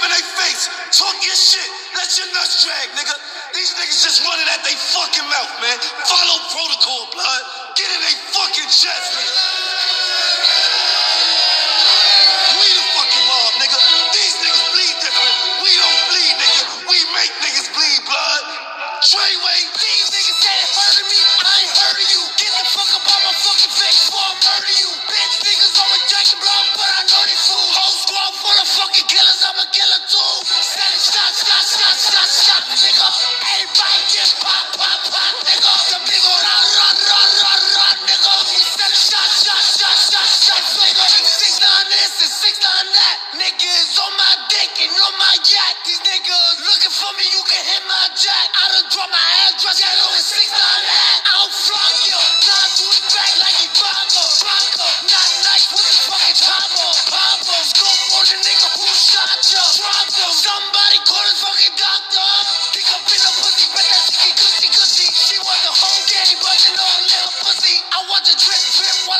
up in their face. Talk your shit. Let your nuts drag, nigga. These niggas just running at their fucking mouth, man. Follow protocol, blood. Get in their fucking chest, nigga. We the fucking mob, nigga. These niggas bleed different. We don't bleed, nigga. We make niggas bleed, blood. Treyway, these niggas can't hurt me, I ain't hurting you.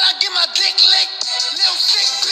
I get my dick licked. Little sick bitch.